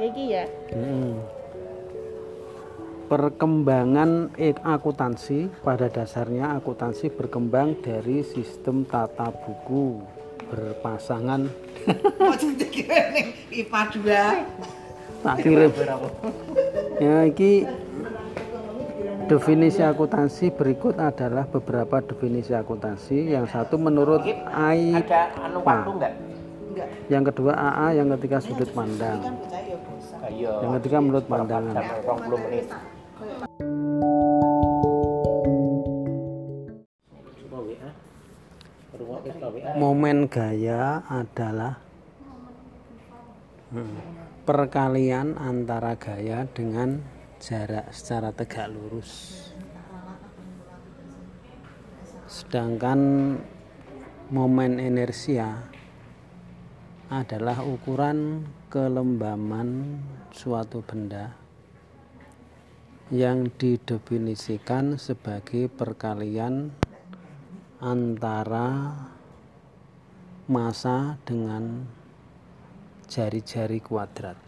iki ya. Hmm. Perkembangan akuntansi pada dasarnya akuntansi berkembang dari sistem tata buku berpasangan IPA 2. tak kirim ya iki definisi akuntansi berikut adalah beberapa definisi akuntansi yang satu menurut Ada anu AIPA waktu enggak? Yang kedua AA yang ketiga sudut pandang. Yang ketiga menurut pandangan. Sampai 20 menit. momen gaya adalah hmm, perkalian antara gaya dengan jarak secara tegak lurus. Sedangkan momen inersia adalah ukuran kelembaman suatu benda yang didefinisikan sebagai perkalian antara massa dengan jari-jari kuadrat.